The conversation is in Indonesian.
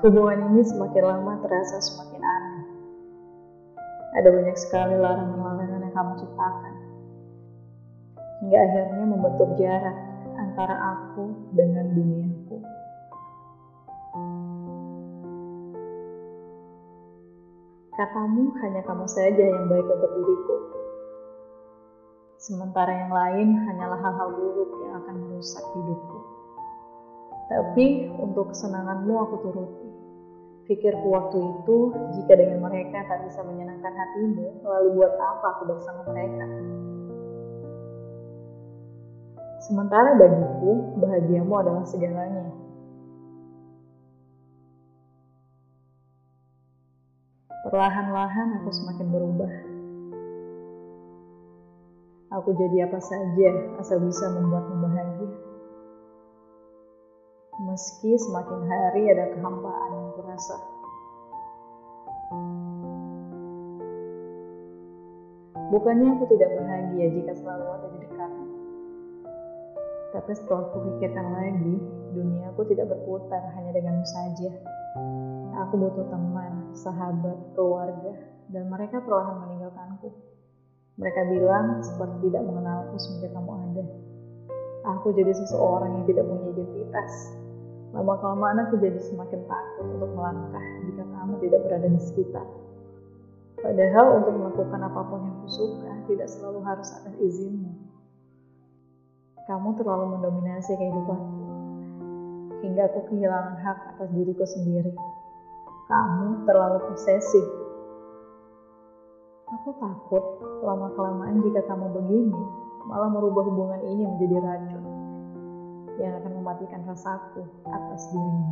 Hubungan ini semakin lama terasa semakin aneh. Ada banyak sekali larangan-larangan yang kamu ciptakan. Hingga akhirnya membentuk jarak antara aku dengan duniaku. Katamu hanya kamu saja yang baik untuk diriku. Sementara yang lain hanyalah hal-hal buruk yang akan merusak hidupku. Tapi untuk kesenanganmu aku turuti. Pikirku waktu itu, jika dengan mereka tak bisa menyenangkan hatimu, lalu buat apa aku bersama mereka? Sementara bagiku, bahagiamu adalah segalanya. Perlahan-lahan aku semakin berubah. Aku jadi apa saja asal bisa membuatmu bahagia. Meski semakin hari ada kehampaan yang kurasa. Bukannya aku tidak bahagia jika selalu ada di dekatmu. Tapi setelah aku pikirkan lagi, dunia aku tidak berputar hanya denganmu saja. Aku butuh teman, sahabat, keluarga, dan mereka perlahan meninggalkanku. Mereka bilang seperti tidak mengenalku semenjak kamu ada. Aku jadi seseorang yang tidak punya identitas. Lama-kelamaan aku jadi semakin takut untuk melangkah jika kamu tidak berada di sekitar. Padahal untuk melakukan apa pun yang kusuka tidak selalu harus atas izinmu. Kamu terlalu mendominasi kehidupanku, hingga aku kehilangan hak atas diriku sendiri. Kamu terlalu posesif. Aku takut lama-kelamaan jika kamu begini, malah merubah hubungan ini menjadi racun yang akan mematikan rasaku atas dirimu.